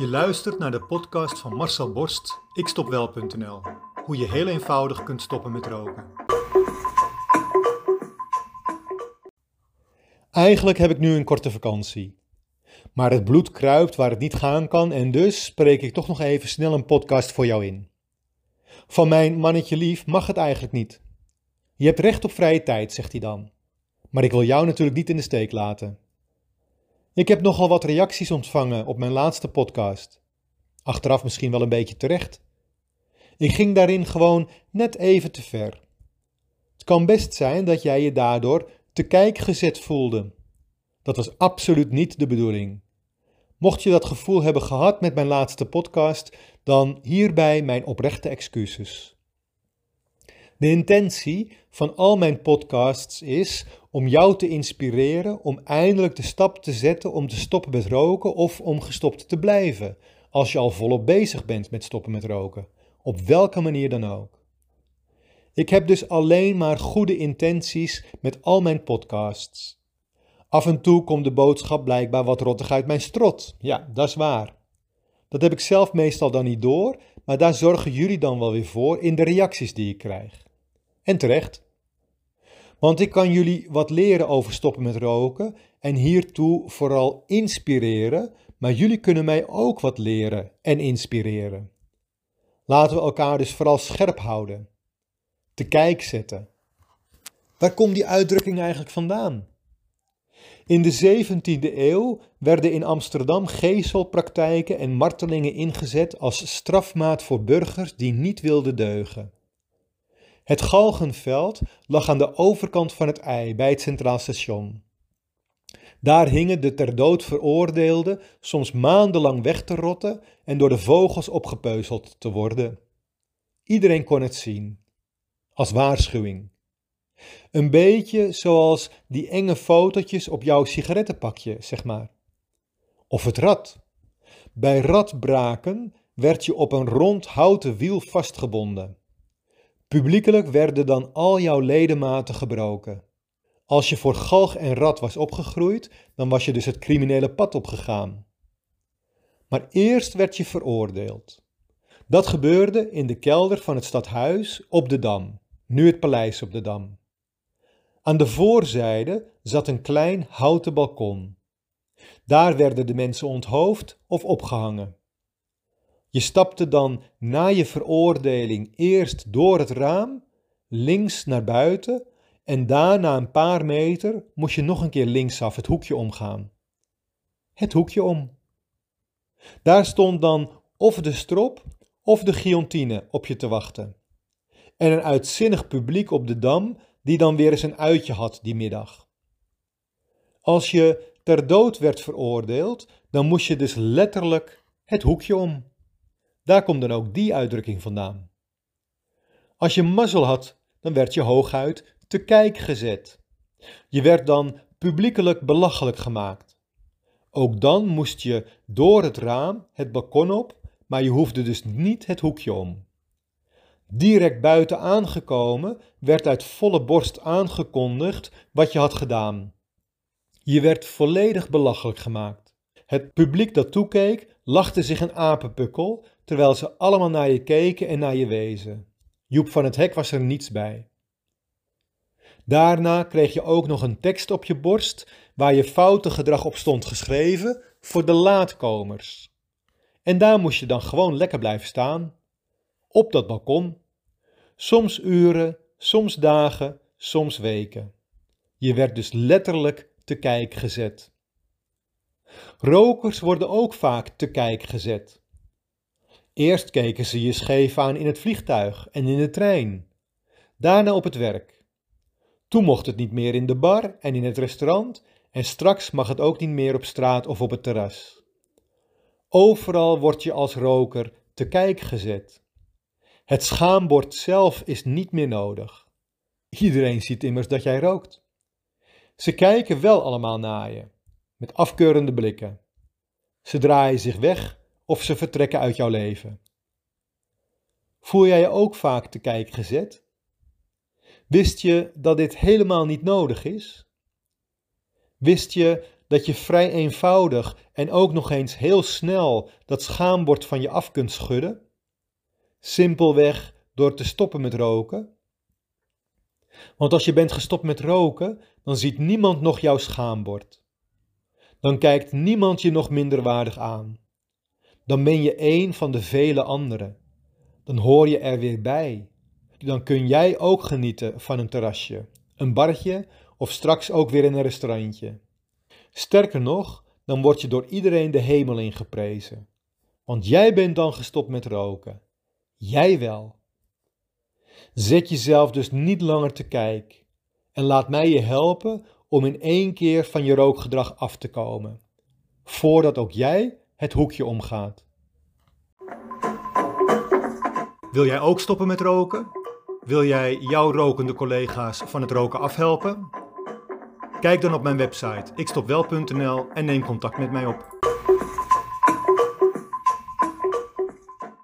Je luistert naar de podcast van Marcel Borst, ikstopwel.nl. Hoe je heel eenvoudig kunt stoppen met roken. Eigenlijk heb ik nu een korte vakantie. Maar het bloed kruipt waar het niet gaan kan en dus spreek ik toch nog even snel een podcast voor jou in. Van mijn mannetje lief mag het eigenlijk niet. Je hebt recht op vrije tijd, zegt hij dan. Maar ik wil jou natuurlijk niet in de steek laten. Ik heb nogal wat reacties ontvangen op mijn laatste podcast. Achteraf misschien wel een beetje terecht. Ik ging daarin gewoon net even te ver. Het kan best zijn dat jij je daardoor te kijk gezet voelde. Dat was absoluut niet de bedoeling. Mocht je dat gevoel hebben gehad met mijn laatste podcast, dan hierbij mijn oprechte excuses. De intentie van al mijn podcasts is om jou te inspireren om eindelijk de stap te zetten om te stoppen met roken of om gestopt te blijven, als je al volop bezig bent met stoppen met roken, op welke manier dan ook. Ik heb dus alleen maar goede intenties met al mijn podcasts. Af en toe komt de boodschap blijkbaar wat rottig uit mijn strot. Ja, dat is waar. Dat heb ik zelf meestal dan niet door, maar daar zorgen jullie dan wel weer voor in de reacties die ik krijg. En terecht. Want ik kan jullie wat leren over stoppen met roken en hiertoe vooral inspireren, maar jullie kunnen mij ook wat leren en inspireren. Laten we elkaar dus vooral scherp houden. Te kijk zetten. Waar komt die uitdrukking eigenlijk vandaan? In de 17e eeuw werden in Amsterdam gezelpraktijken en martelingen ingezet als strafmaat voor burgers die niet wilden deugen. Het Galgenveld lag aan de overkant van het ei bij het Centraal Station. Daar hingen de ter dood veroordeelden soms maandenlang weg te rotten en door de vogels opgepeuzeld te worden. Iedereen kon het zien, als waarschuwing. Een beetje zoals die enge fotootjes op jouw sigarettenpakje, zeg maar. Of het rad. Bij radbraken werd je op een rond houten wiel vastgebonden. Publiekelijk werden dan al jouw ledematen gebroken. Als je voor galg en rat was opgegroeid, dan was je dus het criminele pad opgegaan. Maar eerst werd je veroordeeld. Dat gebeurde in de kelder van het stadhuis op de Dam, nu het paleis op de Dam. Aan de voorzijde zat een klein houten balkon. Daar werden de mensen onthoofd of opgehangen. Je stapte dan na je veroordeling eerst door het raam, links naar buiten, en daarna een paar meter moest je nog een keer linksaf het hoekje omgaan. Het hoekje om. Daar stond dan of de strop of de guillotine op je te wachten. En een uitzinnig publiek op de dam die dan weer eens een uitje had die middag. Als je ter dood werd veroordeeld, dan moest je dus letterlijk het hoekje om. Daar komt dan ook die uitdrukking vandaan. Als je mazzel had, dan werd je hooguit te kijk gezet. Je werd dan publiekelijk belachelijk gemaakt. Ook dan moest je door het raam het balkon op, maar je hoefde dus niet het hoekje om. Direct buiten aangekomen werd uit volle borst aangekondigd wat je had gedaan. Je werd volledig belachelijk gemaakt. Het publiek dat toekeek lachte zich een apenpukkel, terwijl ze allemaal naar je keken en naar je wezen. Joep van het Hek was er niets bij. Daarna kreeg je ook nog een tekst op je borst waar je foute gedrag op stond geschreven voor de laatkomers. En daar moest je dan gewoon lekker blijven staan, op dat balkon. Soms uren, soms dagen, soms weken. Je werd dus letterlijk te kijk gezet. Rokers worden ook vaak te kijk gezet. Eerst keken ze je scheef aan in het vliegtuig en in de trein, daarna op het werk. Toen mocht het niet meer in de bar en in het restaurant en straks mag het ook niet meer op straat of op het terras. Overal word je als roker te kijk gezet. Het schaambord zelf is niet meer nodig. Iedereen ziet immers dat jij rookt. Ze kijken wel allemaal naar je, met afkeurende blikken. Ze draaien zich weg of ze vertrekken uit jouw leven. Voel jij je ook vaak te kijk gezet? Wist je dat dit helemaal niet nodig is? Wist je dat je vrij eenvoudig en ook nog eens heel snel dat schaambord van je af kunt schudden? Simpelweg door te stoppen met roken? Want als je bent gestopt met roken, dan ziet niemand nog jouw schaambord. Dan kijkt niemand je nog minderwaardig aan. Dan ben je één van de vele anderen. Dan hoor je er weer bij. Dan kun jij ook genieten van een terrasje, een bartje of straks ook weer in een restaurantje. Sterker nog, dan word je door iedereen de hemel ingeprezen. Want jij bent dan gestopt met roken. Jij wel. Zet jezelf dus niet langer te kijk en laat mij je helpen om in één keer van je rookgedrag af te komen, voordat ook jij het hoekje omgaat. Wil jij ook stoppen met roken? Wil jij jouw rokende collega's van het roken afhelpen? Kijk dan op mijn website ikstopwel.nl en neem contact met mij op.